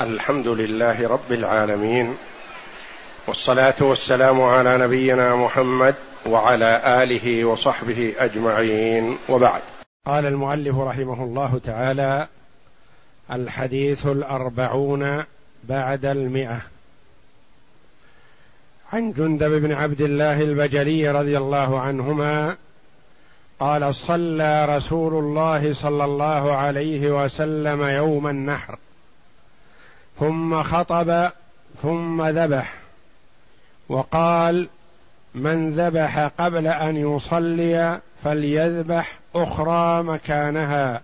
الحمد لله رب العالمين والصلاة والسلام على نبينا محمد وعلى آله وصحبه أجمعين. وبعد. قال المؤلف رحمه الله تعالى الحديث الأربعون بعد المئة. عن جندب بن عبد الله البجلي رضي الله عنهما قال صلى رسول الله صلى الله عليه وسلم يوم النحر. ثم خطب ثم ذبح. وقال من ذبح قبل أن يصلي فليذبح أخرى مكانها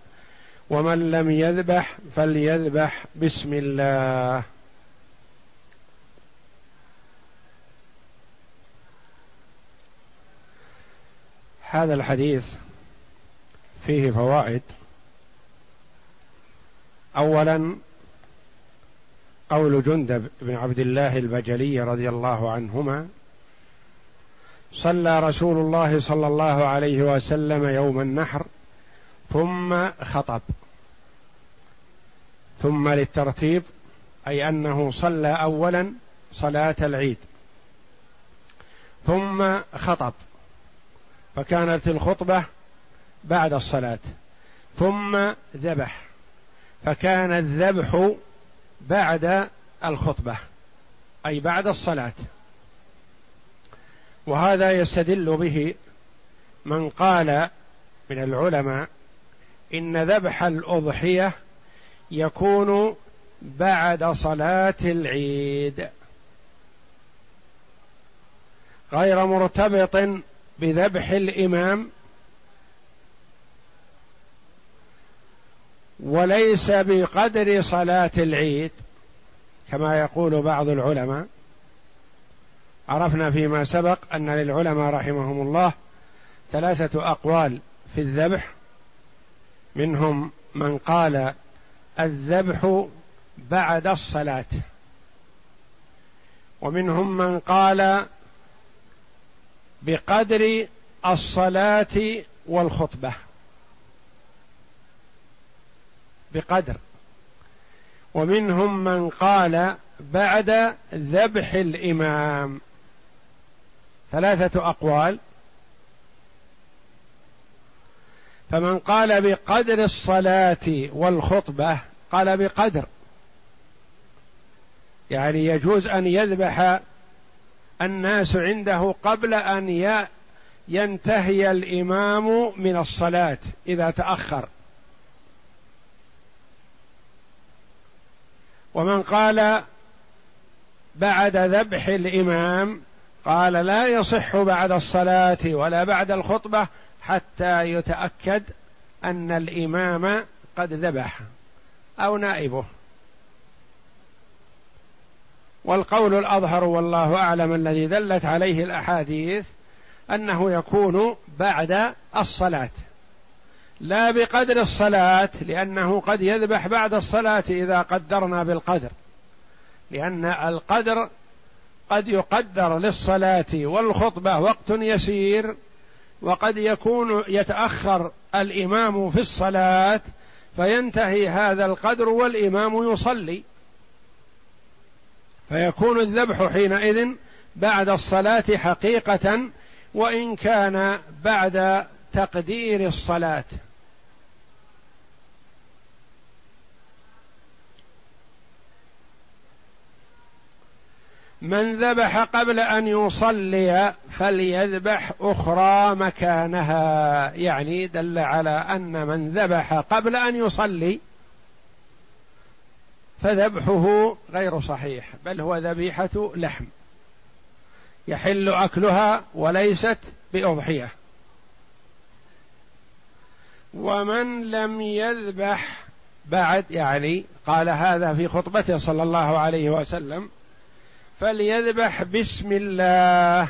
ومن لم يذبح فليذبح بسم الله. هذا الحديث فيه فوائد. اولا قول جندب بن عبد الله البجلي رضي الله عنهما صلى رسول الله صلى الله عليه وسلم يوم النحر ثم خطب. ثم للترتيب أي أنه صلى اولا صلاة العيد. ثم خطب. فكانت الخطبة بعد الصلاة. ثم ذبح. فكان الذبح بعد الخطبة أي بعد الصلاة. وهذا يستدل به من قال من العلماء إن ذبح الأضحية يكون بعد صلاة العيد. غير مرتبط بذبح الإمام وليس بقدر صلاة العيد كما يقول بعض العلماء. عرفنا فيما سبق أن للعلماء رحمهم الله ثلاثة أقوال في الذبح. منهم من قال الذبح بعد الصلاة. ومنهم من قال بقدر الصلاة والخطبة. بقدر. ومنهم من قال بعد ذبح الإمام. ثلاثة أقوال. فمن قال بقدر الصلاة والخطبة قال بقدر. يعني يجوز أن يذبح الناس عنده قبل أن ينتهي الإمام من الصلاة إذا تأخر. ومن قال بعد ذبح الإمام قال لا يصح بعد الصلاة ولا بعد الخطبة حتى يتأكد أن الإمام قد ذبح أو نائبه. والقول الأظهر والله أعلم الذي دلت عليه الأحاديث أنه يكون بعد الصلاة. لا بقدر الصلاة لأنه قد يذبح بعد الصلاة إذا قدرنا بالقدر. لأن القدر قد يقدر للصلاة والخطبة وقت يسير وقد يكون يتأخر الإمام في الصلاة فينتهي هذا القدر والإمام يصلي. فيكون الذبح حينئذ بعد الصلاة حقيقة وإن كان بعد تقدير الصلاة. من ذبح قبل أن يصلي فليذبح أخرى مكانها. يعني دل على أن من ذبح قبل أن يصلي فذبحه غير صحيح بل هو ذبيحة لحم. يحل أكلها وليست بأضحية. ومن لم يذبح بعد يعني قال هذا في خطبته صلى الله عليه وسلم فليذبح بسم الله.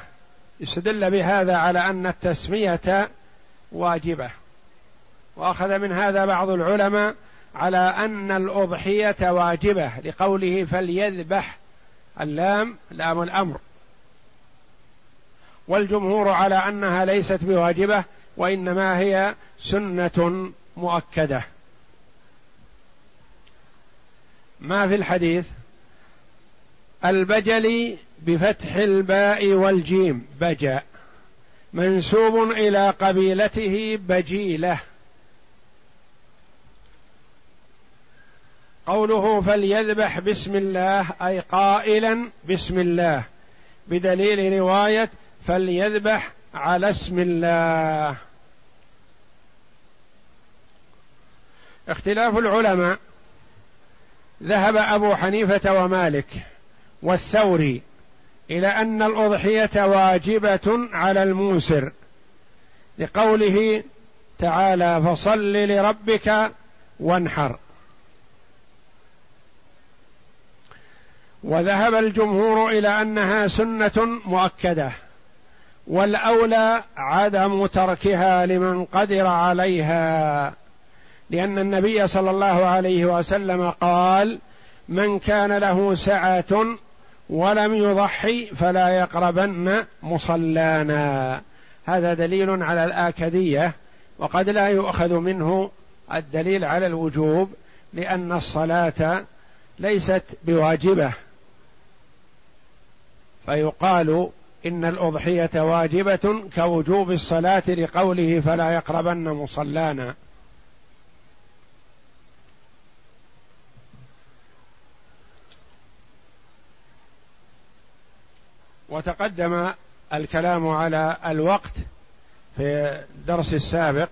استدل بهذا على أن التسمية واجبة. وأخذ من هذا بعض العلماء على أن الأضحية واجبة لقوله فليذبح اللام لام الأمر. والجمهور على أنها ليست بواجبة وإنما هي سنة مؤكدة. ما في الحديث؟ البجلي بفتح الباء والجيم بجا. منسوب إلى قبيلته بجيلة. قوله فليذبح بسم الله أي قائلا بسم الله. بدليل رواية فليذبح على اسم الله. اختلاف العلماء. ذهب أبو حنيفة ومالك. والثوري إلى أن الأضحية واجبة على الموسر لقوله تعالى فصل لربك وانحر. وذهب الجمهور إلى أنها سنة مؤكدة والأولى عدم تركها لمن قدر عليها لأن النبي صلى الله عليه وسلم قال من كان له سعة ولم يضحي فلا يقربن مصلانا. هذا دليل على الآكدية وقد لا يؤخذ منه الدليل على الوجوب لأن الصلاة ليست بواجبة. فيقال إن الأضحية واجبة كوجوب الصلاة لقوله فلا يقربن مصلانا. وتقدم الكلام على الوقت في الدرس السابق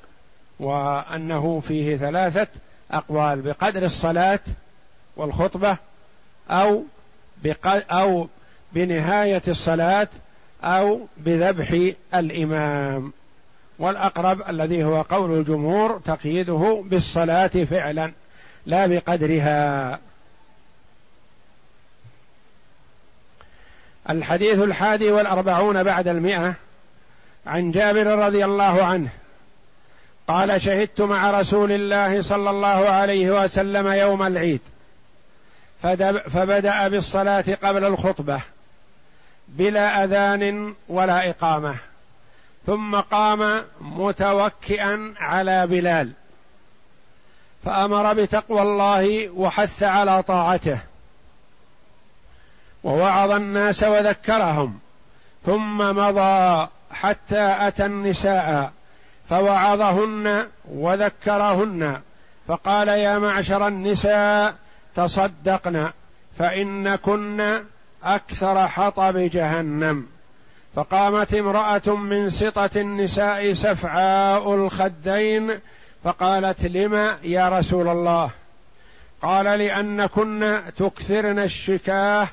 وأنه فيه ثلاثة أقوال بقدر الصلاة والخطبة أو أو بنهاية الصلاة أو بذبح الإمام. والأقرب الذي هو قول الجمهور تقييده بالصلاة فعلا لا بقدرها. الحديث الحادي والأربعون بعد المئة عن جابر رضي الله عنه قال شهدت مع رسول الله صلى الله عليه وسلم يوم العيد فبدأ بالصلاة قبل الخطبة بلا أذان ولا إقامة ثم قام متوكئا على بلال فأمر بتقوى الله وحث على طاعته. ووعظ الناس وذكرهم ثم مضى حتى أتى النساء فوعظهن وذكرهن فقال يا معشر النساء تصدقن فان أكثر حطب جهنم. فقامت امرأة من سطة النساء سفعاء الخدين فقالت لم يا رسول الله؟ قال لأنكن تكثرن الشكاة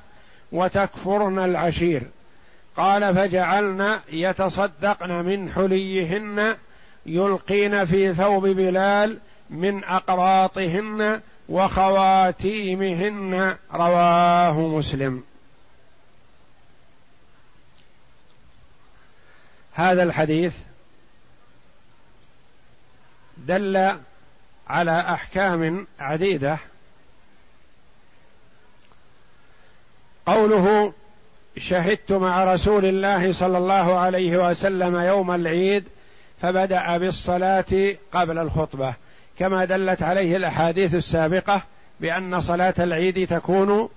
وتكفرن العشير. قال فجعلن يتصدقن من حليهن يلقين في ثوب بلال من أقراطهن وخواتيمهن. رواه مسلم. هذا الحديث دل على أحكام عديدة قوله شهدت مع رسول الله صلى الله عليه وسلم يوم العيد فبدأ بالصلاة قبل الخطبة. كما دلت عليه الأحاديث السابقة بأن صلاة العيد تكون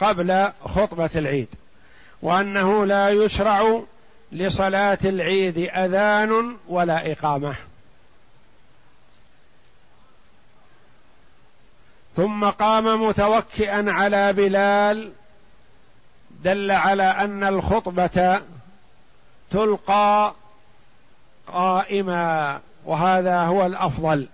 قبل خطبة العيد وأنه لا يشرع لصلاة العيد أذان ولا إقامة. ثم قام متوكئا على بلال دل على أن الخطبة تلقى قائما وهذا هو الأفضل.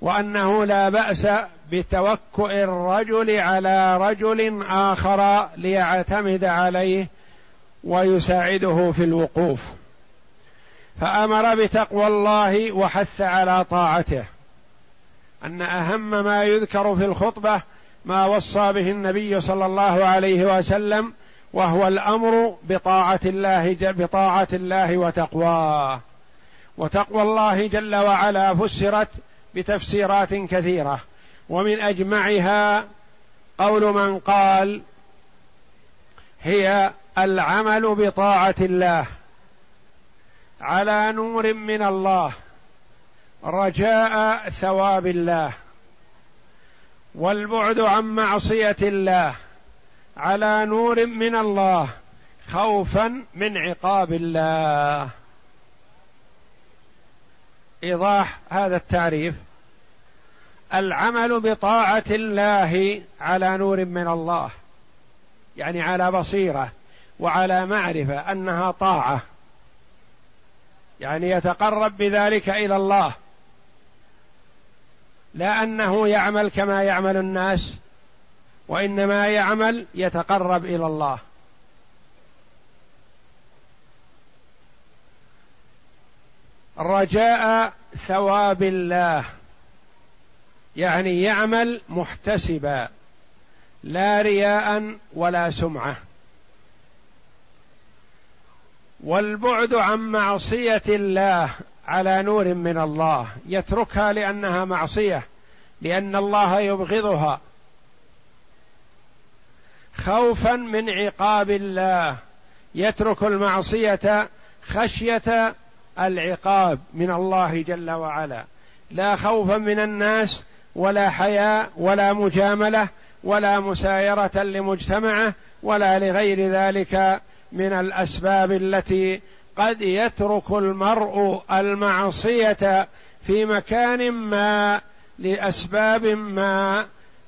وأنه لا بأس بتوكؤ الرجل على رجل آخر ليعتمد عليه ويساعده في الوقوف. فأمر بتقوى الله وحث على طاعته. أن أهم ما يذكر في الخطبة ما وصى به النبي صلى الله عليه وسلم وهو الأمر بطاعة الله بطاعة الله وتقواه. وتقوى الله جل وعلا فسرت بتفسيرات كثيرة. ومن أجمعها قول من قال هي العمل بطاعة الله على نور من الله رجاء ثواب الله. والبعد عن معصية الله على نور من الله خوفا من عقاب الله. إيضاح هذا التعريف. العمل بطاعة الله على نور من الله يعني على بصيرة وعلى معرفة أنها طاعة يعني يتقرب بذلك إلى الله. لا أنه يعمل كما يعمل الناس وإنما يعمل يتقرب إلى الله. رجاء ثواب الله يعني يعمل محتسبا لا رياء ولا سمعة. والبعد عن معصية الله على نور من الله يتركها لأنها معصية لأن الله يبغضها. خوفا من عقاب الله يترك المعصية خشية العقاب من الله جل وعلا. لا خوفا من الناس ولا حياء ولا مجاملة ولا مسايرة لمجتمعه ولا لغير ذلك من الأسباب التي قد يترك المرء المعصية في مكان ما لأسباب ما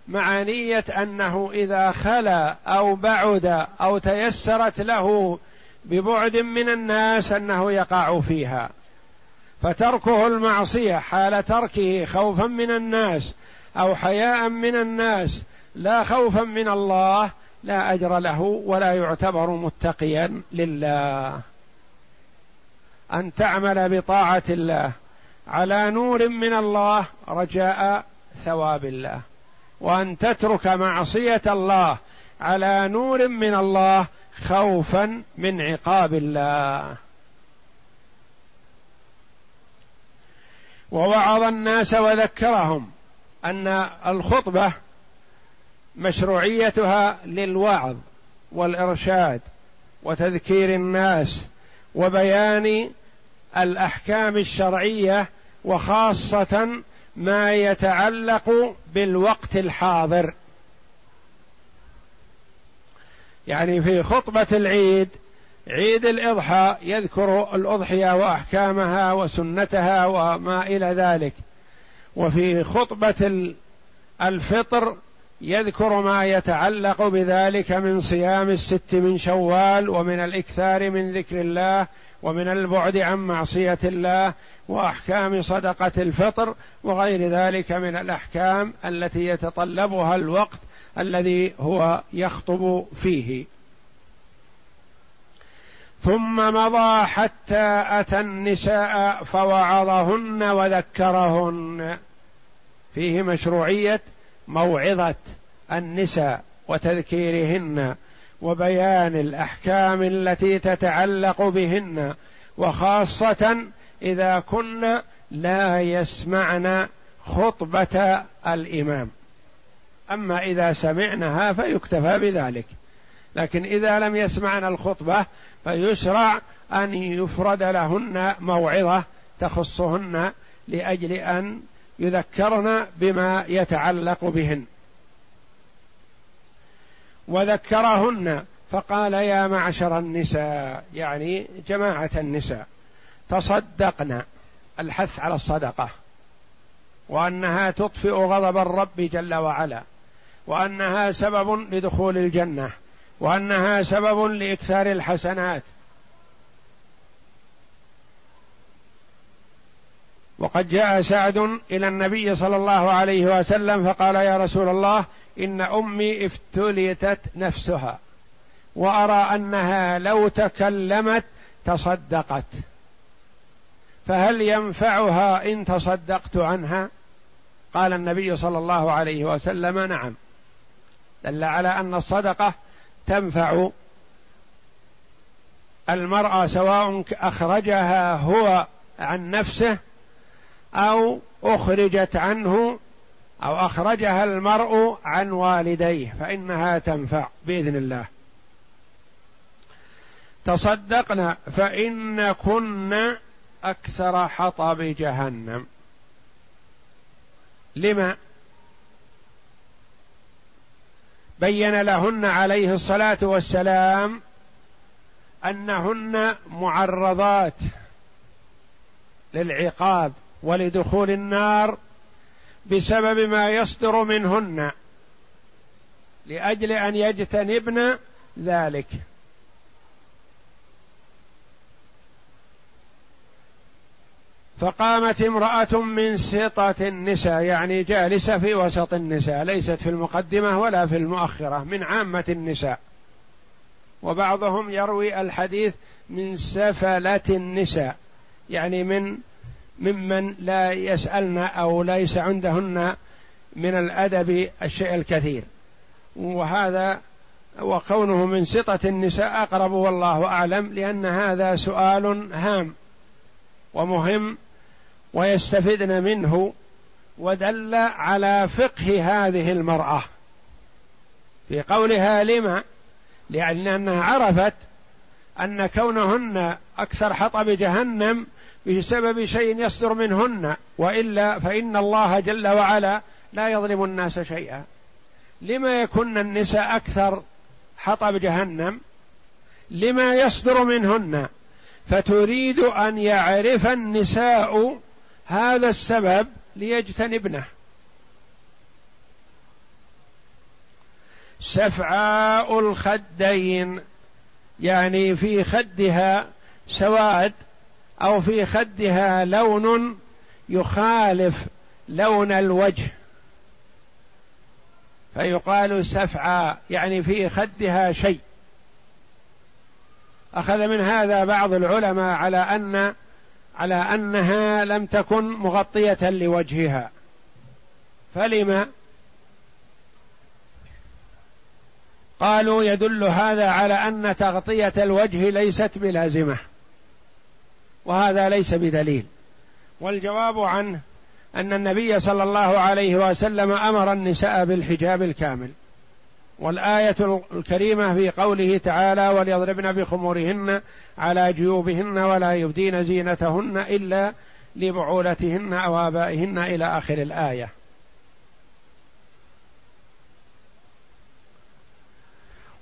مع نية أنه إذا خلا أو بعد أو تيسرت له ببعد من الناس أنه يقع فيها. فتركه المعصية حال تركه خوفا من الناس أو حياء من الناس لا خوفا من الله لا أجر له ولا يعتبر متقيا لله. أن تعمل بطاعة الله على نور من الله رجاء ثواب الله. وأن تترك معصية الله على نور من الله خوفا من عقاب الله. ووعظ الناس وذكرهم أن الخطبة مشروعيتها للوعظ والإرشاد وتذكير الناس وبيان الأحكام الشرعية وخاصة ما يتعلق بالوقت الحاضر. يعني في خطبة العيد عيد الإضحى يذكر الأضحية وأحكامها وسنتها وما إلى ذلك. وفي خطبة الفطر يذكر ما يتعلق بذلك من صيام الست من شوال ومن الإكثار من ذكر الله ومن البعد عن معصية الله وأحكام صدقة الفطر وغير ذلك من الأحكام التي يتطلبها الوقت الذي هو يخطب فيه. ثم مضى حتى أتى النساء فوعظهن وذكرهن. فيه مشروعية موعظة النساء وتذكيرهن. وبيان الأحكام التي تتعلق بهن وخاصة إذا كن لا يسمعن خطبة الإمام. أما إذا سمعنها فيكتفى بذلك. لكن إذا لم يسمعن الخطبة فيشرع أن يفرد لهن موعظة تخصهن لأجل أن يذكرن بما يتعلق بهن. وذكرهن فقال يا معشر النساء يعني جماعة النساء تصدقن الحث على الصدقة وأنها تطفئ غضب الرب جل وعلا وأنها سبب لدخول الجنة وأنها سبب لإكثار الحسنات. وقد جاء سعد إلى النبي صلى الله عليه وسلم فقال يا رسول الله إن أمي افتلتت نفسها وأرى أنها لو تكلمت تصدقت. فهل ينفعها إن تصدقت عنها؟ قال النبي صلى الله عليه وسلم نعم. دل على أن الصدقة تنفع المرأة سواء أخرجها هو عن نفسه أو أخرجت عنه أو أخرجها المرء عن والديه فإنها تنفع بإذن الله. تصدقنا فإن كن أكثر حطب جهنم. لما؟ بين لهن عليه الصلاة والسلام أنهن معرضات للعقاب ولدخول النار بسبب ما يصدر منهن. لأجل أن يجتنبن ذلك. فقامت امرأة من سطة النساء يعني جالسة في وسط النساء ليست في المقدمة ولا في المؤخرة من عامة النساء. وبعضهم يروي الحديث من سفلة النساء يعني من ممن لا يسألن أو ليس عندهن من الأدب الشيء الكثير. وهذا وكونه من سطة النساء أقرب والله أعلم لأن هذا سؤال هام ومهم ويستفدن منه ودل على فقه هذه المرأة. في قولها لما؟ لأنها عرفت أن كونهن أكثر حطب جهنم بسبب شيء يصدر منهن وإلا فإن الله جل وعلا لا يظلم الناس شيئا. لما يكن النساء أكثر حطب جهنم لما يصدر منهن فتريد أن يعرف النساء هذا السبب ليجتنبنه. سفعاء الخدين يعني في خدها سواد أو في خدها لون يخالف لون الوجه. فيقال سفعى يعني في خدها شيء. أخذ من هذا بعض العلماء على أن على أنها لم تكن مغطية لوجهها. فلم؟ قالوا يدل هذا على أن تغطية الوجه ليست بلازمة. وهذا ليس بدليل. والجواب عنه أن النبي صلى الله عليه وسلم أمر النساء بالحجاب الكامل. والآية الكريمة في قوله تعالى وليضربن بخمورهن على جيوبهن ولا يبدين زينتهن إلا لبعولتهن أو آبائهن إلى آخر الآية.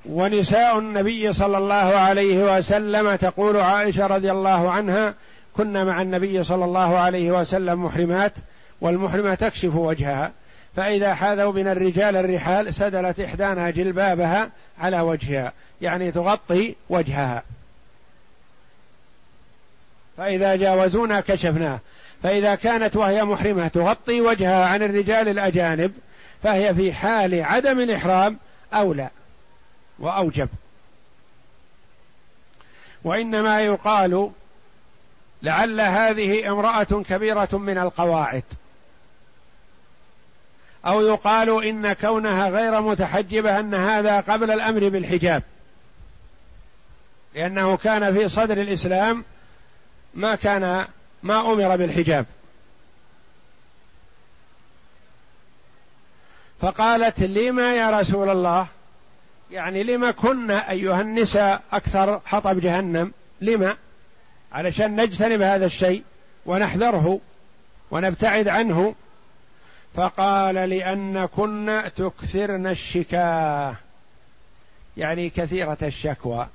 ونساء النبي صلى الله عليه وسلم تقول عائشة رضي الله عنها كنا مع النبي صلى الله عليه وسلم محرمات والمحرمة تكشف وجهها فإذا حاذوا من الرجال الرحال سدلت إحدانا جلبابها على وجهها يعني تغطي وجهها. فإذا جاوزونا كشفناه. فإذا كانت وهي محرمة تغطي وجهها عن الرجال الأجانب فهي في حال عدم الإحرام أولى. وأوجب. وإنما يقال لعل هذه امرأة كبيرة من القواعد. أو يقال إن كونها غير متحجبة أن هذا قبل الأمر بالحجاب. لأنه كان في صدر الإسلام ما كان ما أمر بالحجاب. فقالت لما يا رسول الله؟ يعني لما كنا أيها النساء أكثر حطب جهنم لما؟ علشان نجتنب هذا الشيء ونحذره ونبتعد عنه. فقال لأن كنا تكثرن الشكاة يعني كثيرة الشكوى.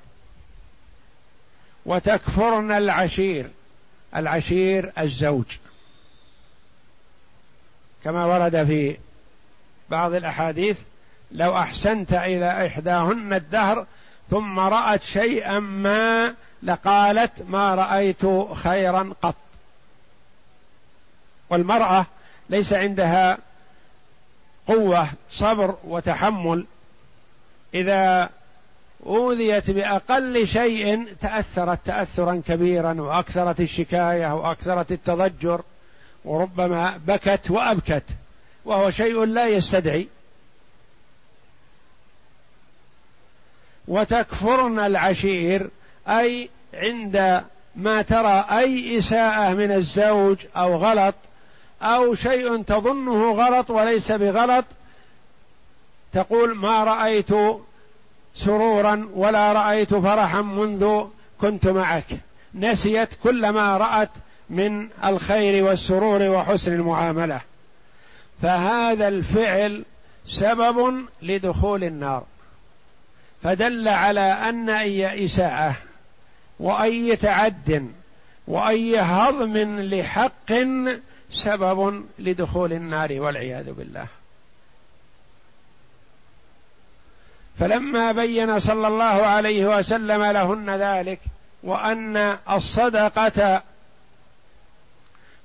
وتكفرن العشير العشير الزوج. كما ورد في بعض الأحاديث لو أحسنت إلى إحداهن الدهر ثم رأت شيئا ما لقالت ما رأيت خيرا قط. والمرأة ليس عندها قوة صبر وتحمل. إذا أوذيت بأقل شيء تأثرت تاثرا كبيرا وأكثرت الشكاية وأكثرت التضجر وربما بكت وأبكت وهو شيء لا يستدعي. وتكفرن العشير أي عند ما ترى أي إساءة من الزوج أو غلط أو شيء تظنه غلط وليس بغلط تقول ما رأيت سرورا ولا رأيت فرحا منذ كنت معك. نسيت كل ما رأت من الخير والسرور وحسن المعاملة. فهذا الفعل سبب لدخول النار. فدل على أن أي إساءة وأي تعد وأي هضم لحق سبب لدخول النار والعياذ بالله. فلما بين صلى الله عليه وسلم لهن ذلك وأن الصدقة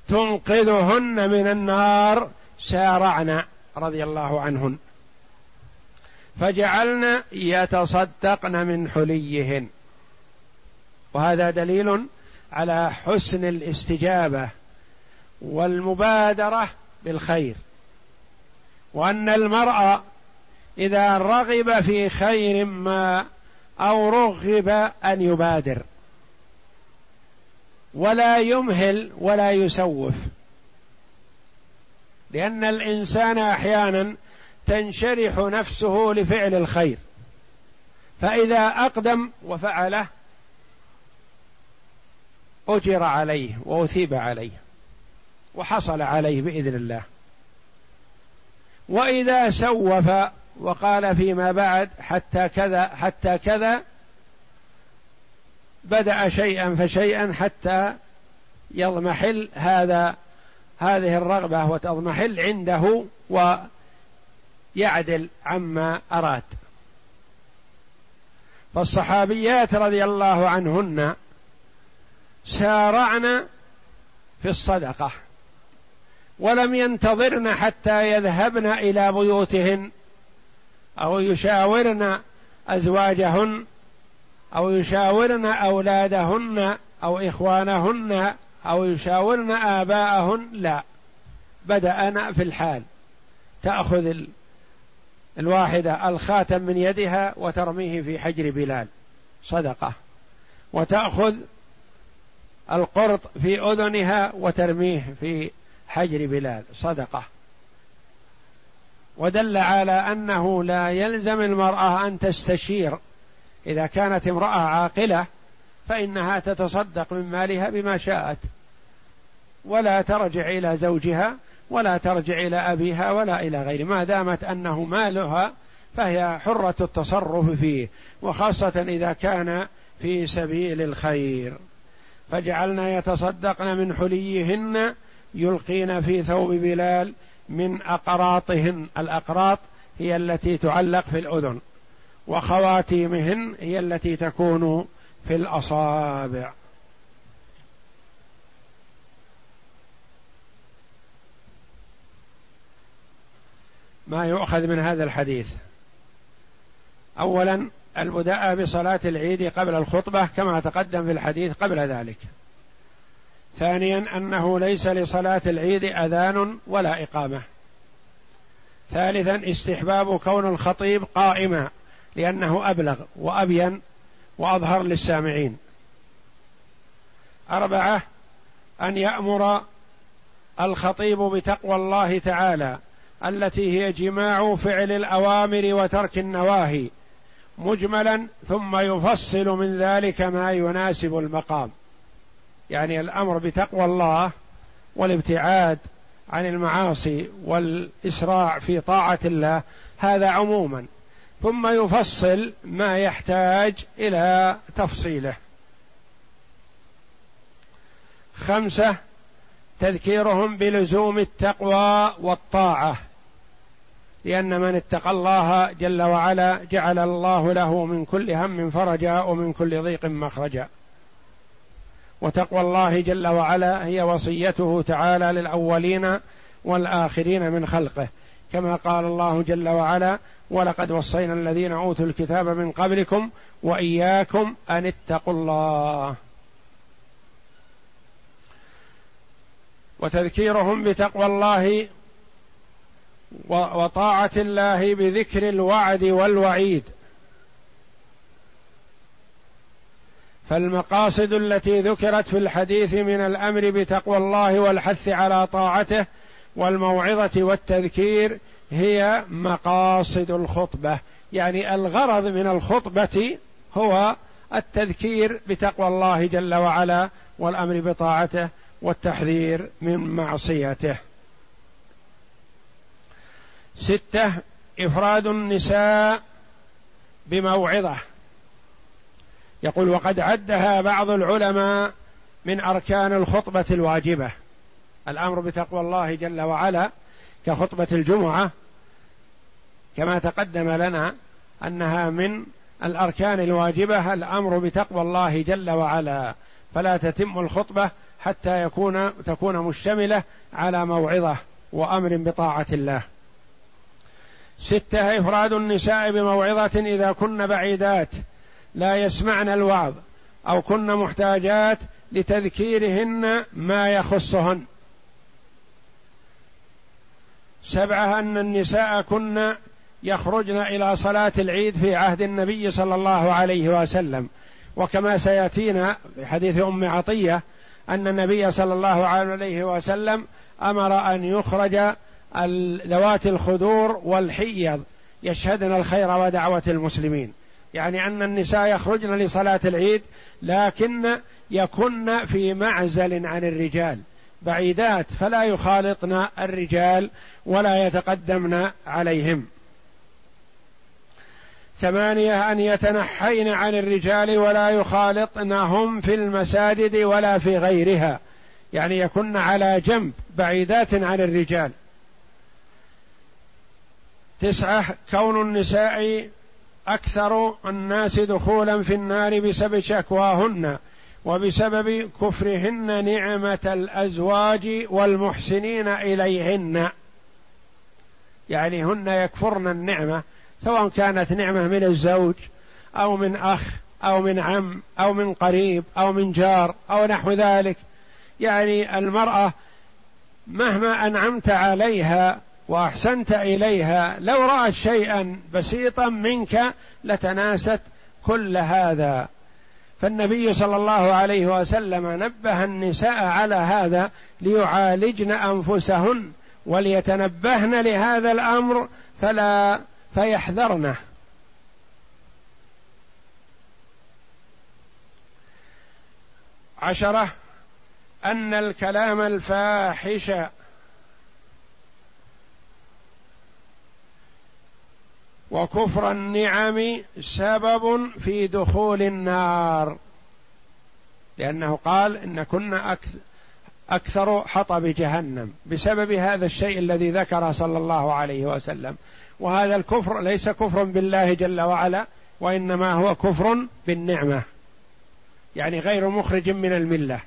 تنقذهن من النار سارعن رضي الله عنهن. فجعلن يتصدقن من حليهن. وهذا دليل على حسن الاستجابة والمبادرة بالخير. وأن المرء إذا رغب في خير ما أو رغب أن يبادر. ولا يمهل ولا يسوف. لأن الإنسان أحيانا تنشرح نفسه لفعل الخير. فإذا أقدم وفعله أجر عليه وأثيب عليه وحصل عليه بإذن الله. وإذا سوف وقال فيما بعد حتى كذا حتى كذا بدأ شيئا فشيئا حتى يضمحل هذا هذه الرغبة وتضمحل عنده ويعدل عما أراد. فالصحابيات رضي الله عنهن سارعن في الصدقة ولم ينتظرن حتى يذهبن إلى بيوتهن أو يشاورن أزواجهن أو يشاورن أولادهن أو إخوانهن أو يشاورن آباءهن لا بدأنا في الحال تأخذ الواحدة الخاتم من يدها وترميه في حجر بلال. صدقة. وتأخذ القرط في أذنها وترميه في حجر بلال. صدقة. ودل على أنه لا يلزم المرأة أن تستشير. إذا كانت امرأة عاقلة فإنها تتصدق من مالها بما شاءت. ولا ترجع إلى زوجها ولا ترجع إلى أبيها ولا إلى غيره ما دامت أنه مالها فهي حرة التصرف فيه وخاصة إذا كان في سبيل الخير. فجعلنا يتصدقن من حليهن يلقين في ثوب بلال من أقراطهن الأقراط هي التي تعلق في الأذن وخواتيمهن هي التي تكون في الأصابع. ما يؤخذ من هذا الحديث. اولا البداء بصلاة العيد قبل الخطبة كما تقدم في الحديث قبل ذلك. ثانيا أنه ليس لصلاة العيد أذان ولا إقامة. ثالثا استحباب كون الخطيب قائما لأنه أبلغ وأبين وأظهر للسامعين. أربعة أن يأمر الخطيب بتقوى الله تعالى التي هي جماع فعل الأوامر وترك النواهي مجملا ثم يفصل من ذلك ما يناسب المقام. يعني الأمر بتقوى الله والابتعاد عن المعاصي والإسراع في طاعة الله هذا عموما. ثم يفصل ما يحتاج إلى تفصيله. خمسة تذكيرهم بلزوم التقوى والطاعة. لأن من اتقى الله جل وعلا جعل الله له من كل هم فرجا ومن كل ضيق مخرجا. وتقوى الله جل وعلا هي وصيته تعالى للأولين والآخرين من خلقه. كما قال الله جل وعلا ولقد وصينا الذين أوتوا الكتاب من قبلكم وإياكم أن اتقوا الله وتذكيرهم بتقوى الله وطاعة الله بذكر الوعد والوعيد. فالمقاصد التي ذكرت في الحديث من الأمر بتقوى الله والحث على طاعته والموعظة والتذكير هي مقاصد الخطبة. يعني الغرض من الخطبة هو التذكير بتقوى الله جل وعلا والأمر بطاعته والتحذير من معصيته. ستة إفراد النساء بموعظة. يقول وقد عدها بعض العلماء من أركان الخطبة الواجبة. الأمر بتقوى الله جل وعلا كخطبة الجمعة. كما تقدم لنا أنها من الأركان الواجبة الأمر بتقوى الله جل وعلا. فلا تتم الخطبة حتى يكون تكون مشتملة على موعظة وأمر بطاعة الله. ستة إفراد النساء بموعظة إذا كن بعيدات لا يسمعن الوعظ أو كن محتاجات لتذكيرهن ما يخصهن. سبعة أن النساء كن يخرجن إلى صلاة العيد في عهد النبي صلى الله عليه وسلم. وكما سيأتينا في حديث أم عطية أن النبي صلى الله عليه وسلم أمر أن يخرج ذوات الخدور والحيض يشهدن الخير ودعوة المسلمين. يعني أن النساء يخرجن لصلاة العيد لكن يكن في معزل عن الرجال. بعيدات فلا يخالطن الرجال ولا يتقدمن عليهم. ثمانية أن يتنحين عن الرجال ولا يخالطنهم في المساجد ولا في غيرها. يعني يكن على جنب بعيدات عن الرجال. تسعة كون النساء أكثر الناس دخولا في النار بسبب شكواهن وبسبب كفرهن نعمة الأزواج والمحسنين إليهن. يعني هن يكفرن النعمة سواء كانت نعمة من الزوج أو من أخ أو من عم أو من قريب أو من جار أو نحو ذلك. يعني المرأة مهما أنعمت عليها وأحسنت إليها. لو رأت شيئا بسيطا منك لتناست كل هذا. فالنبي صلى الله عليه وسلم نبه النساء على هذا ليعالجن أنفسهن وليتنبهن لهذا الأمر فلا فيحذرنه. عشرة أن الكلام الفاحش وكفر النعم سبب في دخول النار. لأنه قال إن كنا أكثر حطب جهنم بسبب هذا الشيء الذي ذكره صلى الله عليه وسلم. وهذا الكفر ليس كفر بالله جل وعلا وإنما هو كفر بالنعمة. يعني غير مخرج من الملة.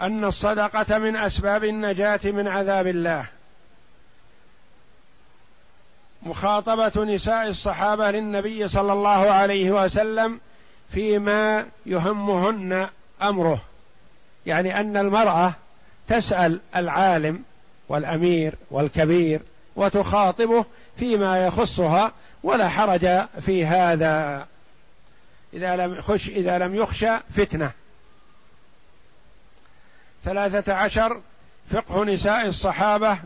أن الصدقة من أسباب النجاة من عذاب الله. مخاطبة نساء الصحابة للنبي صلى الله عليه وسلم فيما يهمهن أمره. يعني أن المرأة تسأل العالم والأمير والكبير وتخاطبه فيما يخصها ولا حرج في هذا إذا لم خش إذا لم يخشى فتنة. ثلاثة عشر فقه نساء الصحابة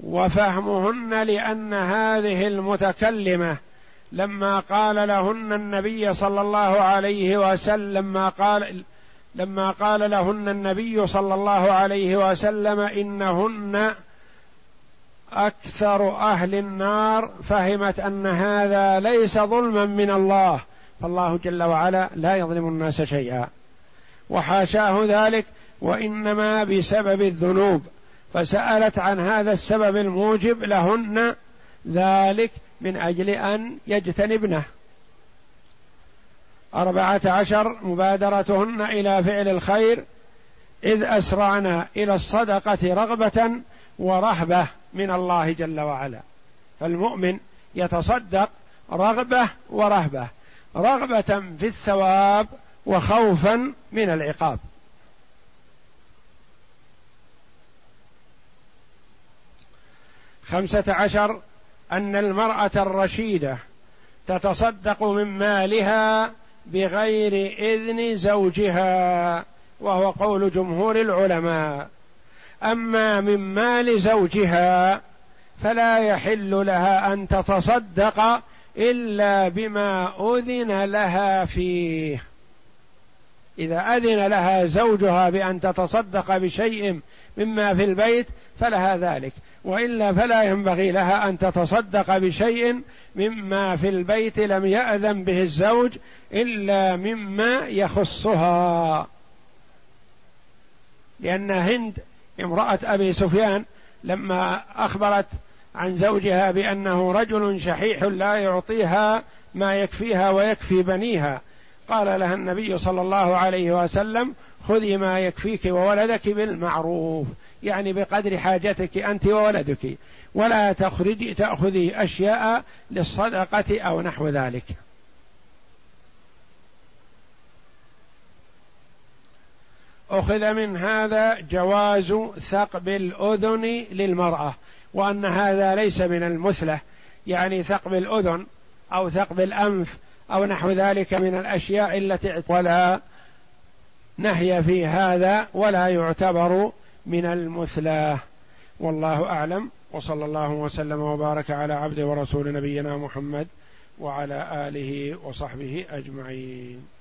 وفهمهن لأن هذه المتكلمة لما قال لهن النبي صلى الله عليه وسلم ما قال لما قال لهن النبي صلى الله عليه وسلم إنهن أكثر أهل النار فهمت أن هذا ليس ظلما من الله. فالله جل وعلا لا يظلم الناس شيئا. وحاشاه ذلك وإنما بسبب الذنوب. فسألت عن هذا السبب الموجب لهن ذلك من أجل أن يجتنبنه. أربعة عشر مبادرتهن إلى فعل الخير إذ أسرعنا إلى الصدقة رغبة ورهبة من الله جل وعلا. فالمؤمن يتصدق رغبة ورهبة رغبة في الثواب وخوفا من العقاب. خمسة عشر أن المرأة الرشيدة تتصدق من مالها بغير إذن زوجها وهو قول جمهور العلماء. أما من مال زوجها فلا يحل لها أن تتصدق إلا بما أذن لها فيه. إذا أذن لها زوجها بأن تتصدق بشيء مما في البيت فلها ذلك. وإلا فلا ينبغي لها أن تتصدق بشيء مما في البيت لم يأذن به الزوج إلا مما يخصها. لأن هند امرأة أبي سفيان لما أخبرت عن زوجها بأنه رجل شحيح لا يعطيها ما يكفيها ويكفي بنيها قال لها النبي صلى الله عليه وسلم خذي ما يكفيك وولدك بالمعروف. يعني بقدر حاجتك أنت وولدك. ولا تخرجي تأخذي أشياء للصدقة أو نحو ذلك. أخذ من هذا جواز ثقب الأذن للمرأة وأن هذا ليس من المثلة. يعني ثقب الأذن أو ثقب الأنف أو نحو ذلك من الأشياء التي ولا نهي في هذا ولا يعتبر من المثلاه والله أعلم. وصلى الله وسلم وبارك على عبد ورسول نبينا محمد وعلى آله وصحبه أجمعين.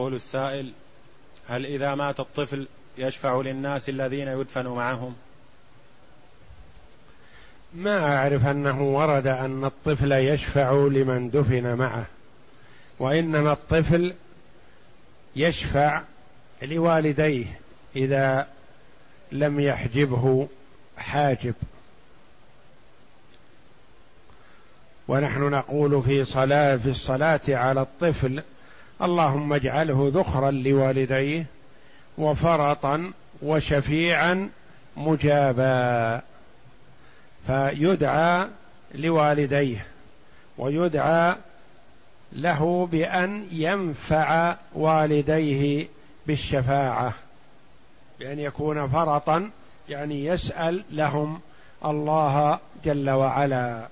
يقول السائل هل إذا مات الطفل يشفع للناس الذين يدفن معهم؟ ما أعرف أنه ورد أن الطفل يشفع لمن دفن معه وإنما الطفل يشفع لوالديه إذا لم يحجبه حاجب. ونحن نقول في صلاة في الصلاة على الطفل اللهم اجعله ذخرا لوالديه وفرطا وشفيعا مجابا. فيدعى لوالديه ويدعى له بأن ينفع والديه بالشفاعة بأن يكون فرطا يعني يسأل لهم الله جل وعلا.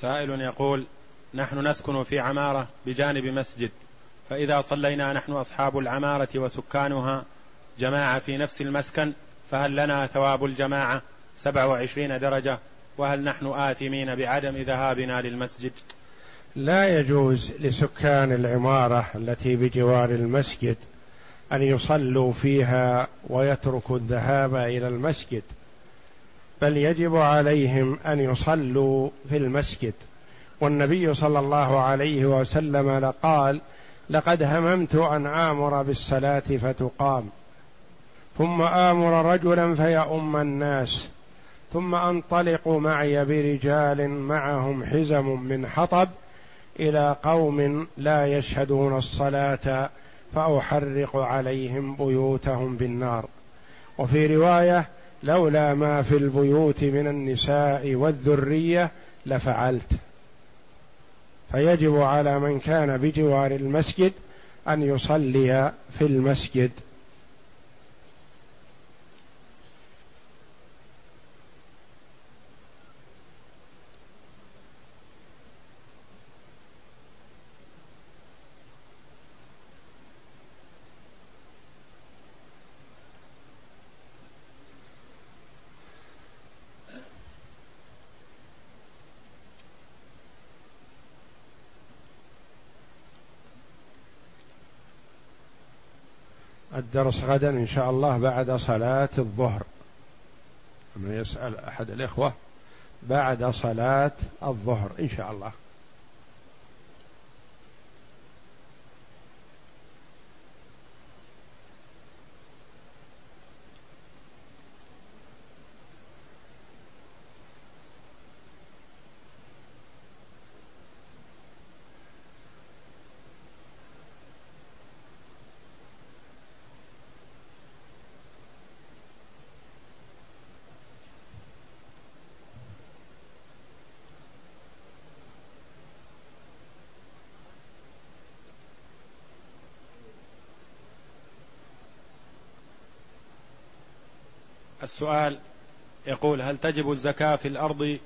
سائل يقول نحن نسكن في عمارة بجانب مسجد فإذا صلينا نحن أصحاب العمارة وسكانها جماعة في نفس المسكن فهل لنا ثواب الجماعة سبع وعشرين درجة؟ وهل نحن آثمين بعدم ذهابنا للمسجد؟ لا يجوز لسكان العمارة التي بجوار المسجد أن يصلوا فيها ويتركوا الذهاب إلى المسجد. بل يجب عليهم أن يصلوا في المسجد. والنبي صلى الله عليه وسلم قال لقد هممت أن آمر بالصلاة فتقام. ثم آمر رجلا فيؤم الناس. ثم أنطلق معي برجال معهم حزم من حطب إلى قوم لا يشهدون الصلاة فأحرق عليهم بيوتهم بالنار. وفي رواية لولا ما في البيوت من النساء والذرية لفعلت. فيجب على من كان بجوار المسجد أن يصلي في المسجد. الدرس غدا إن شاء الله بعد صلاة الظهر. يسأل أحد الإخوة بعد صلاة الظهر إن شاء الله. السؤال يقول هل تجب الزكاة في الأرض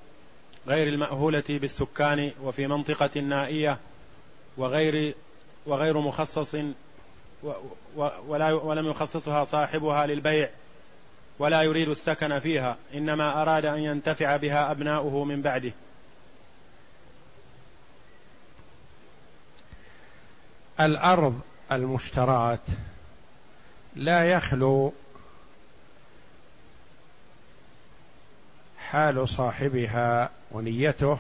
غير المأهولة بالسكان وفي منطقة نائية وغير وغير مخصص ولم يخصصها صاحبها للبيع ولا يريد السكن فيها إنما أراد أن ينتفع بها أبناؤه من بعده؟ الأرض المشترات لا يخلو حال صاحبها ونيته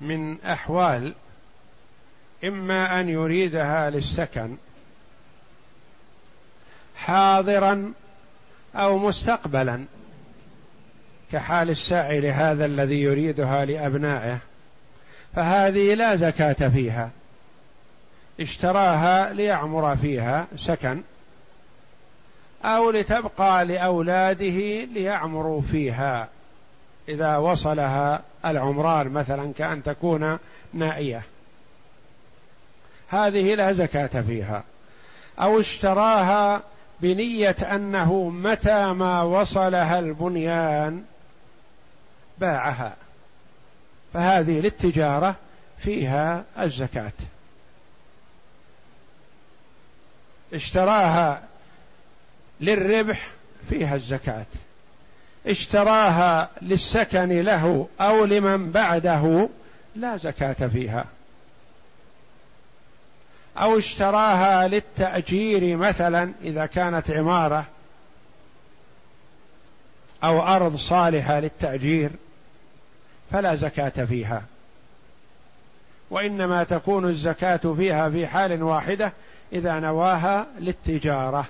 من أحوال إما أن يريدها للسكن حاضرا أو مستقبلا كحال السائل هذا الذي يريدها لأبنائه فهذه لا زكاة فيها. اشتراها ليعمر فيها سكن أو لتبقى لأولاده ليعمروا فيها. إذا وصلها العمران مثلا كأن تكون نائية. هذه لا زكاة فيها. أو اشتراها بنية أنه متى ما وصلها البنيان باعها. فهذه للتجارة فيها الزكاة. اشتراها للربح فيها الزكاة. اشتراها للسكن له أو لمن بعده لا زكاة فيها. أو اشتراها للتأجير مثلا إذا كانت عمارة أو أرض صالحة للتأجير فلا زكاة فيها. وإنما تكون الزكاة فيها في حال واحدة إذا نواها للتجارة.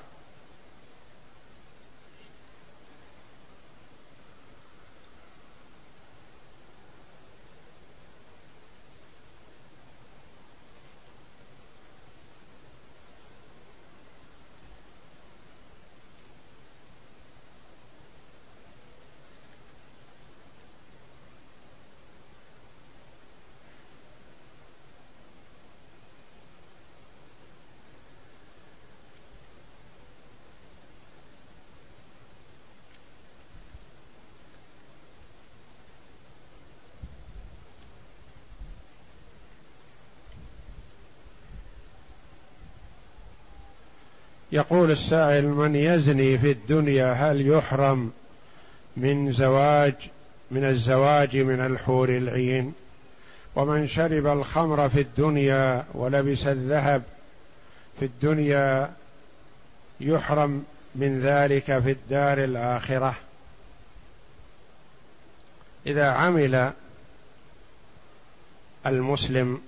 يقول السائل من يزني في الدنيا هل يحرم من زواج من الزواج من الحور العين ومن شرب الخمر في الدنيا ولبس الذهب في الدنيا يحرم من ذلك في الدار الآخرة. إذا عمل المسلم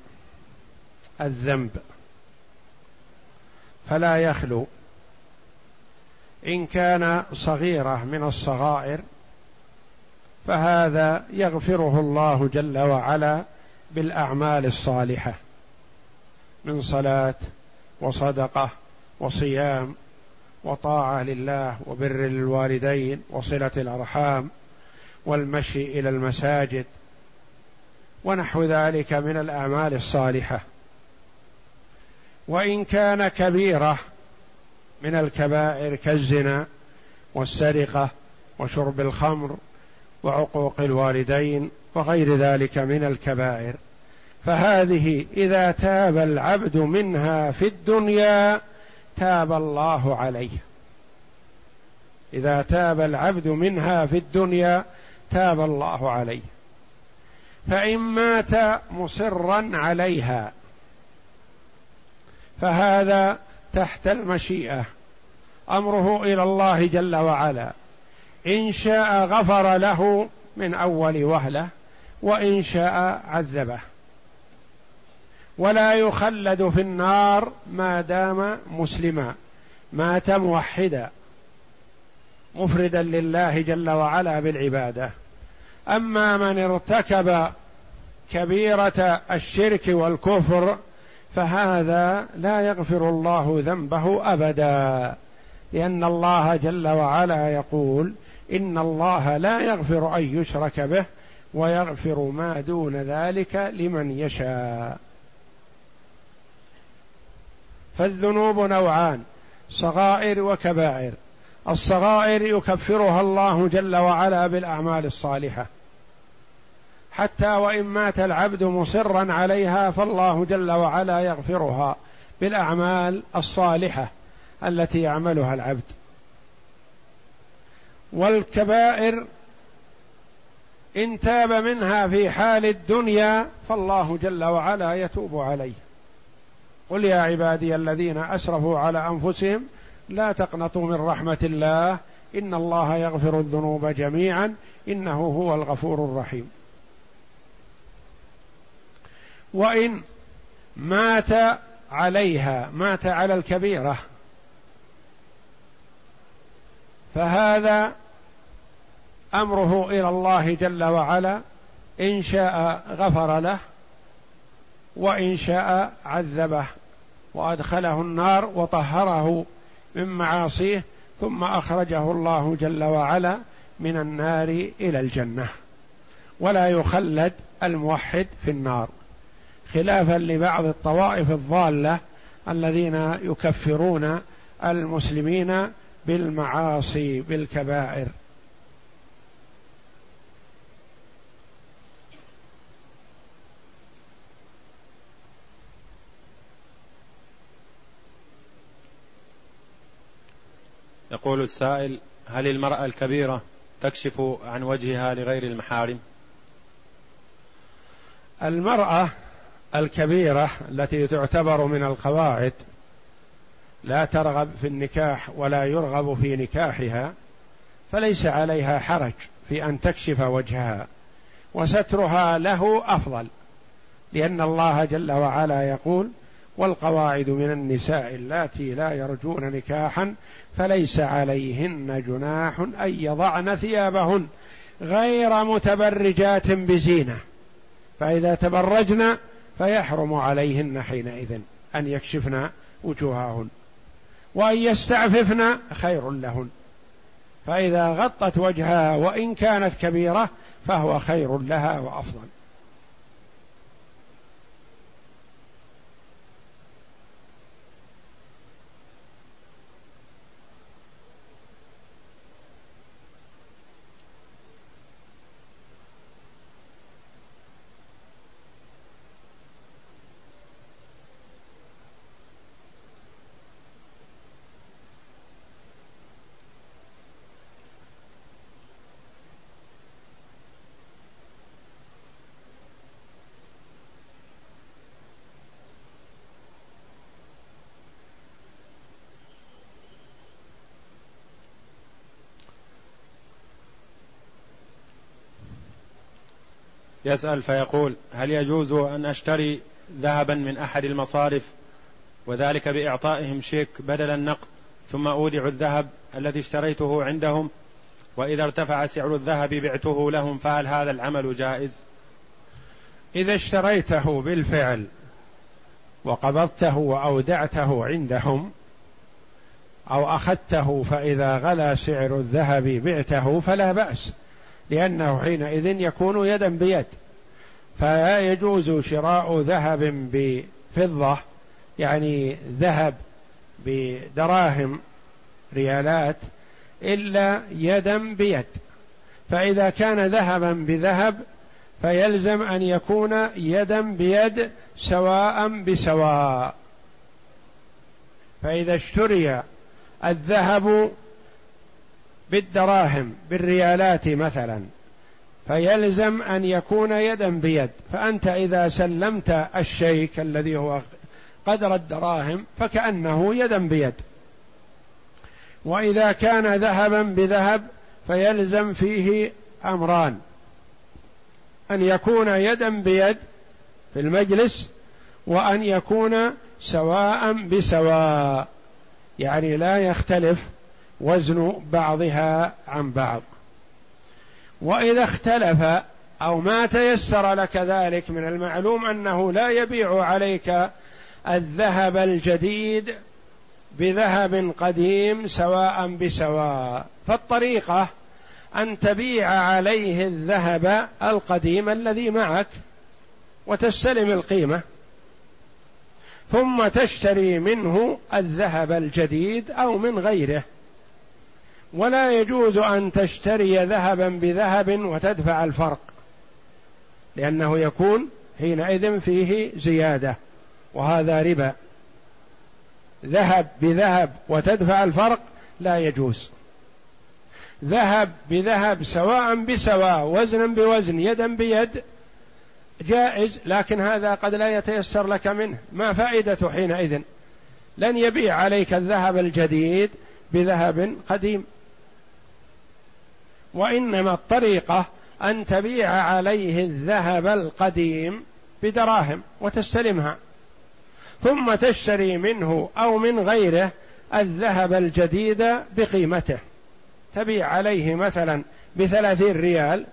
الذنب فلا يخلو. إن كان صغيرة من الصغائر فهذا يغفره الله جل وعلا بالأعمال الصالحة من صلاة وصدقة وصيام وطاعة لله وبر للوالدين وصلة الأرحام والمشي إلى المساجد ونحو ذلك من الأعمال الصالحة. وإن كان كبيرة من الكبائر كالزنا والسرقة وشرب الخمر وعقوق الوالدين وغير ذلك من الكبائر فهذه إذا تاب العبد منها في الدنيا تاب الله عليه. إذا تاب العبد منها في الدنيا تاب الله عليه. فإن مات مصرا عليها فهذا تحت المشيئة. أمره إلى الله جل وعلا. إن شاء غفر له من أول وهلة وإن شاء عذبه. ولا يخلد في النار ما دام مسلما مات موحدا مفردا لله جل وعلا بالعبادة. أما من ارتكب كبيرة الشرك والكفر فهذا لا يغفر الله ذنبه أبدا. لأن الله جل وعلا يقول إن الله لا يغفر أن يشرك به ويغفر ما دون ذلك لمن يشاء. فالذنوب نوعان صغائر وكبائر. الصغائر يكفرها الله جل وعلا بالأعمال الصالحة. حتى وإن مات العبد مصرا عليها فالله جل وعلا يغفرها بالأعمال الصالحة التي يعملها العبد. والكبائر إن تاب منها في حال الدنيا فالله جل وعلا يتوب عليه قل يا عبادي الذين أسرفوا على أنفسهم لا تقنطوا من رحمة الله إن الله يغفر الذنوب جميعا إنه هو الغفور الرحيم. وإن مات عليها مات على الكبيرة. فهذا أمره إلى الله جل وعلا إن شاء غفر له وإن شاء عذبه وأدخله النار وطهره من معاصيه ثم أخرجه الله جل وعلا من النار إلى الجنة. ولا يخلد الموحد في النار. خلافا لبعض الطوائف الضالة الذين يكفرون المسلمين بالمعاصي بالكبائر. يقول السائل هل المرأة الكبيرة تكشف عن وجهها لغير المحارم؟ المرأة الكبيرة التي تعتبر من القواعد لا ترغب في النكاح ولا يرغب في نكاحها فليس عليها حرج في أن تكشف وجهها. وسترها له أفضل لأن الله جل وعلا يقول والقواعد من النساء اللاتي لا يرجون نكاحا فليس عليهن جناح أن يضعن ثيابهن غير متبرجات بزينة. فإذا تبرجن فيحرم عليهن حينئذ أن يكشفن وجوههن. وأن يستعففن خير لهن. فإذا غطت وجهها وإن كانت كبيرة فهو خير لها وأفضل. يسأل فيقول هل يجوز أن أشتري ذهبا من أحد المصارف وذلك بإعطائهم شيك بدل النقد ثم أودع الذهب الذي اشتريته عندهم وإذا ارتفع سعر الذهب بعته لهم فهل هذا العمل جائز؟ إذا اشتريته بالفعل وقبضته وأودعته عندهم أو أخذته فإذا غلا سعر الذهب بعته فلا بأس لأنه حينئذ يكون يدا بيد. فلا يجوز شراء ذهب بفضة يعني ذهب بدراهم ريالات إلا يدا بيد. فإذا كان ذهبا بذهب فيلزم أن يكون يدا بيد سواء بسواء. فإذا اشتري الذهب بالدراهم بالريالات مثلا. فيلزم أن يكون يدا بيد. فأنت إذا سلمت الشيك الذي هو قدر الدراهم فكأنه يدا بيد. وإذا كان ذهبا بذهب فيلزم فيه أمران. أن يكون يدا بيد في المجلس وأن يكون سواء بسواء. يعني لا يختلف وزن بعضها عن بعض. وإذا اختلف أو ما تيسر لك ذلك من المعلوم أنه لا يبيع عليك الذهب الجديد بذهب قديم سواء بسواء. فالطريقة أن تبيع عليه الذهب القديم الذي معك وتستلم القيمة ثم تشتري منه الذهب الجديد أو من غيره. ولا يجوز أن تشتري ذهبا بذهب وتدفع الفرق لأنه يكون حينئذ فيه زيادة وهذا ربا. ذهب بذهب وتدفع الفرق لا يجوز. ذهب بذهب سواء بسواء وزنا بوزن يدا بيد جائز لكن هذا قد لا يتيسر لك منه. ما فائدته حينئذ؟ لن يبيع عليك الذهب الجديد بذهب قديم. وإنما الطريقة أن تبيع عليه الذهب القديم بدراهم وتستلمها ثم تشتري منه أو من غيره الذهب الجديد بقيمته. تبيع عليه مثلا بثلاثين ريال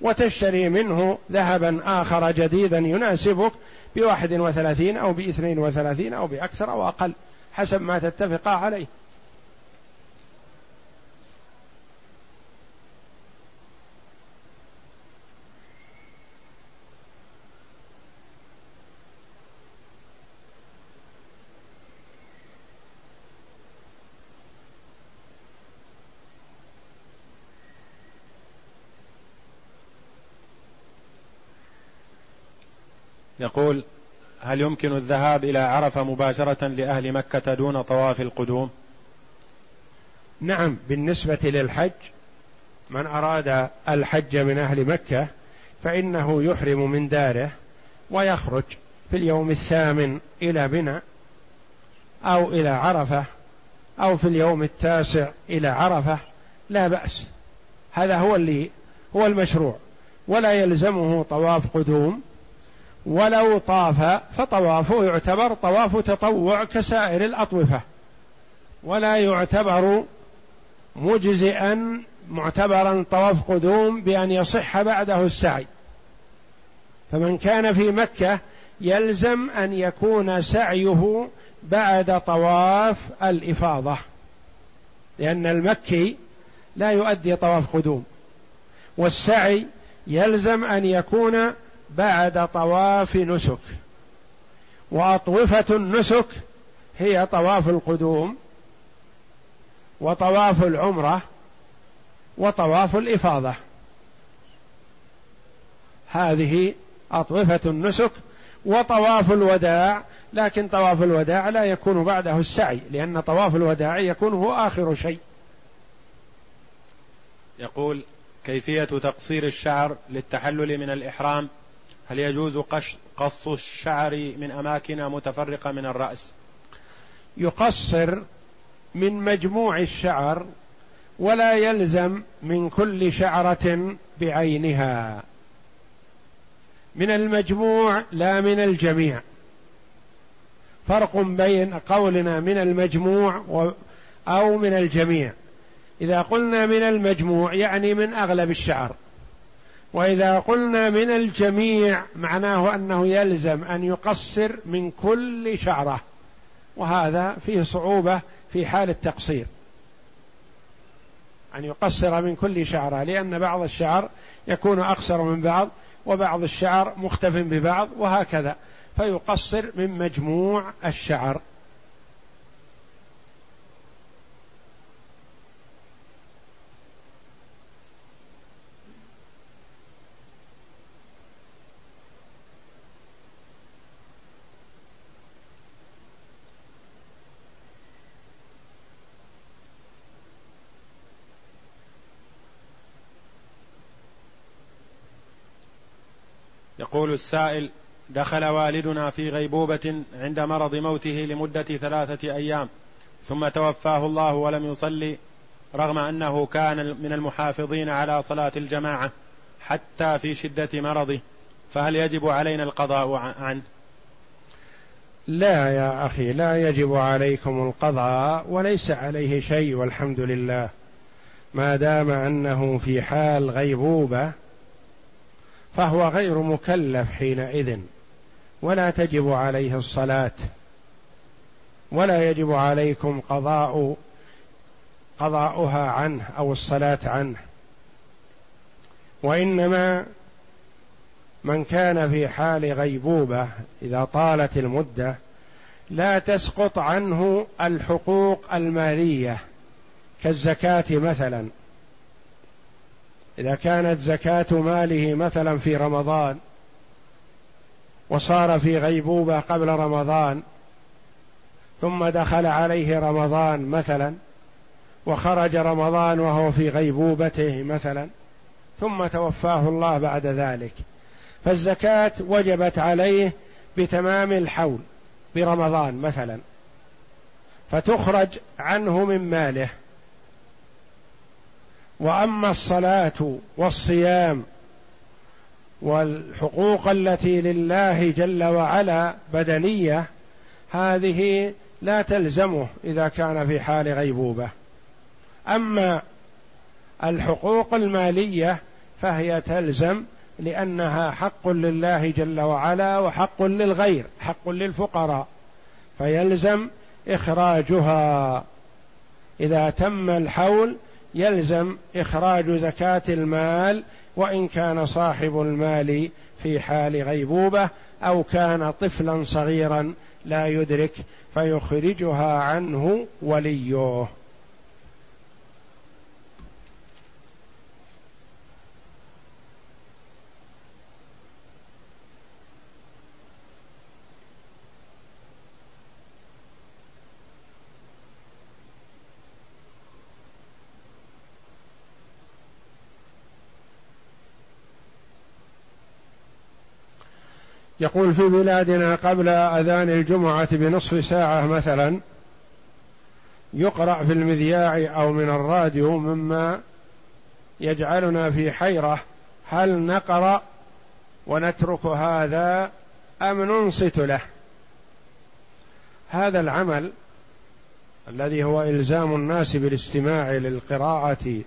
وتشتري منه ذهبا آخر جديدا يناسبك بواحد وثلاثين أو بإثنين وثلاثين أو بأكثر أو أقل حسب ما تتفقا عليه. يقول هل يمكن الذهاب إلى عرفة مباشرة لأهل مكة دون طواف القدوم؟ نعم بالنسبة للحج من أراد الحج من أهل مكة فإنه يحرم من داره ويخرج في اليوم الثامن إلى بنى أو إلى عرفة أو في اليوم التاسع إلى عرفة لا بأس. هذا هو اللي هو المشروع. ولا يلزمه طواف قدوم ولو طاف فطوافه يعتبر طواف تطوع كسائر الأطوفة ولا يعتبر مجزئا معتبرا طواف قدوم بأن يصح بعده السعي. فمن كان في مكة يلزم أن يكون سعيه بعد طواف الإفاضة لأن المكي لا يؤدي طواف قدوم. والسعي يلزم أن يكون بعد طواف نسك. وأطوفة النسك هي طواف القدوم وطواف العمرة وطواف الإفاضة. هذه أطوفة النسك وطواف الوداع لكن طواف الوداع لا يكون بعده السعي لأن طواف الوداع يكون هو آخر شيء. يقول كيفية تقصير الشعر للتحلل من الإحرام؟ هل يجوز قص الشعر من أماكن متفرقة من الرأس؟ يقصر من مجموع الشعر ولا يلزم من كل شعرة بعينها. من المجموع لا من الجميع. فرق بين قولنا من المجموع أو من الجميع. إذا قلنا من المجموع يعني من أغلب الشعر. وإذا قلنا من الجميع معناه أنه يلزم أن يقصر من كل شعرة وهذا فيه صعوبة في حال التقصير. أن يقصر من كل شعرة لأن بعض الشعر يكون أقصر من بعض وبعض الشعر مختف ببعض وهكذا. فيقصر من مجموع الشعر. يقول السائل دخل والدنا في غيبوبة عند مرض موته لمدة ثلاثة أيام ثم توفاه الله ولم يصلي رغم أنه كان من المحافظين على صلاة الجماعة حتى في شدة مرضه فهل يجب علينا القضاء عنه؟ لا يا أخي لا يجب عليكم القضاء وليس عليه شيء والحمد لله. ما دام أنه في حال غيبوبة فهو غير مكلف حينئذ ولا تجب عليه الصلاة ولا يجب عليكم قضاء قضاؤها عنه أو الصلاة عنه. وإنما من كان في حال غيبوبة إذا طالت المدة لا تسقط عنه الحقوق المالية كالزكاة مثلا. إذا كانت زكاة ماله مثلا في رمضان وصار في غيبوبة قبل رمضان ثم دخل عليه رمضان مثلا وخرج رمضان وهو في غيبوبته مثلا ثم توفاه الله بعد ذلك فالزكاة وجبت عليه بتمام الحول برمضان مثلا فتخرج عنه من ماله. وأما الصلاة والصيام والحقوق التي لله جل وعلا بدنية هذه لا تلزمه إذا كان في حال غيبوبة. أما الحقوق المالية فهي تلزم لأنها حق لله جل وعلا وحق للغير حق للفقراء. فيلزم إخراجها. إذا تم الحول يلزم إخراج زكاة المال وإن كان صاحب المال في حال غيبوبة أو كان طفلا صغيرا لا يدرك فيخرجها عنه وليه. يقول في بلادنا قبل أذان الجمعة بنصف ساعة مثلا يقرأ في المذياع أو من الراديو مما يجعلنا في حيرة هل نقرأ ونترك هذا أم ننصت له؟ هذا العمل الذي هو إلزام الناس بالاستماع للقراءة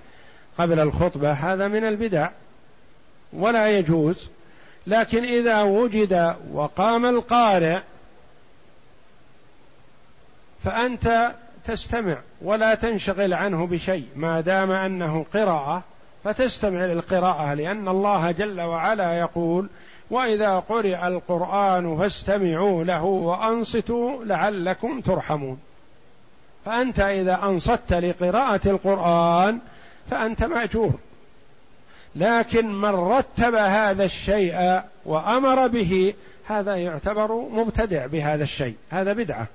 قبل الخطبة هذا من البدع ولا يجوز لكن إذا وجد وقام القارئ فأنت تستمع ولا تنشغل عنه بشيء ما دام أنه قراءة فتستمع للقراءة لأن الله جل وعلا يقول وإذا قرئ القرآن فاستمعوا له وأنصتوا لعلكم ترحمون فأنت إذا أنصت لقراءة القرآن فأنت مأجور. لكن من رتب هذا الشيء وأمر به هذا يعتبر مبتدع بهذا الشيء. هذا بدعة.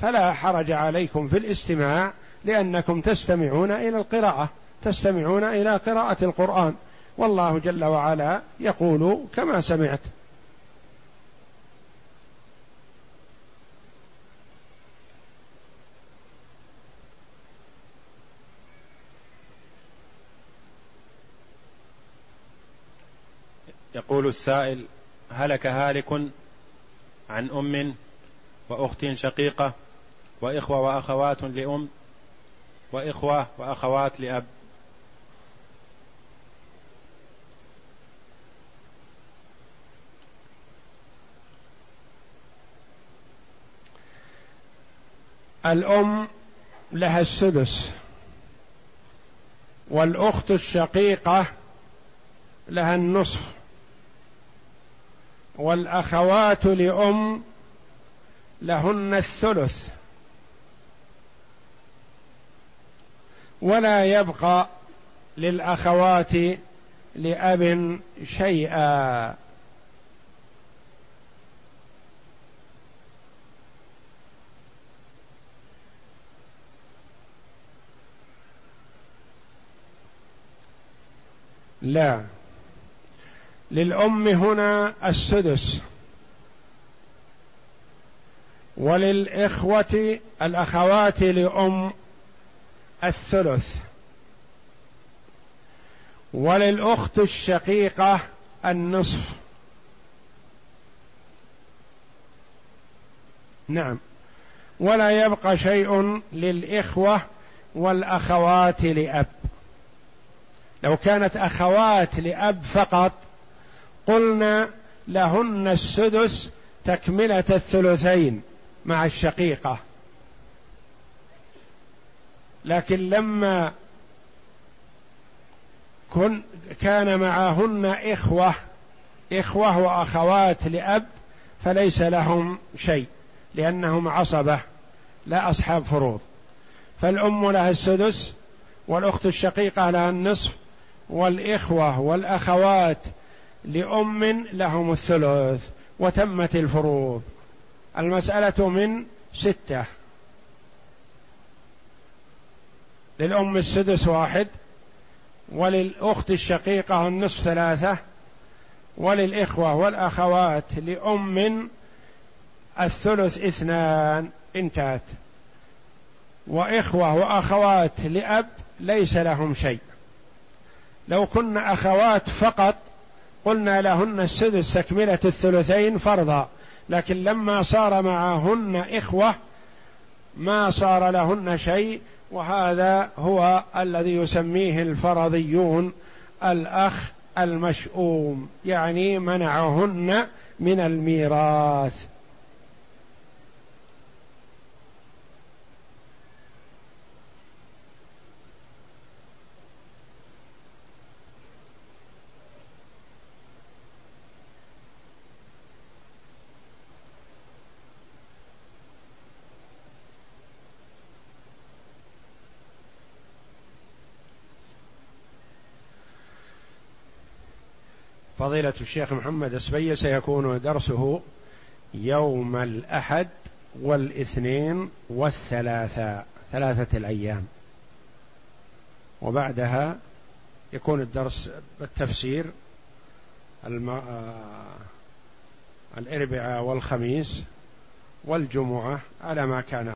فلا حرج عليكم في الاستماع لأنكم تستمعون إلى القراءة تستمعون إلى قراءة القرآن. والله جل وعلا يقول كما سمعت. يقول السائل هلك هالك عن أم وأخت شقيقة وإخوة وأخوات لأم وإخوة وأخوات لأب. الأم لها السدس والأخت الشقيقة لها النصف. والأخوات لأم لهن الثلث. ولا يبقى للأخوات لأب شيئا. لا. للأم هنا السدس. وللإخوة الأخوات لأم الثلث. وللأخت الشقيقة النصف. نعم. ولا يبقى شيء للإخوة والأخوات لأب. لو كانت أخوات لأب فقط قلنا لهن السدس تكملة الثلثين مع الشقيقة. لكن لما كن كان معهن إخوة إخوة وأخوات لأب فليس لهم شيء لأنهم عصبة لا أصحاب فروض. فالأم لها السدس والأخت الشقيقة لها النصف والإخوة والأخوات لأم لهم الثلث وتمت الفروض. المسألة من ستة. للأم السدس واحد وللأخت الشقيقة النصف ثلاثة وللإخوة والأخوات لأم الثلث اثنان. انتهت. وإخوة وأخوات لأب ليس لهم شيء. لو كن أخوات فقط قلنا لهن السدس تكملة الثلثين فرضا لكن لما صار معهن إخوة ما صار لهن شيء وهذا هو الذي يسميه الفرضيون الأخ المشؤوم يعني منعهن من الميراث. فضيلة الشيخ محمد السبي سيكون درسه يوم الأحد والاثنين والثلاثاء ثلاثة الأيام. وبعدها يكون الدرس بالتفسير الم... آه، الأربعاء والخميس والجمعة على ما كان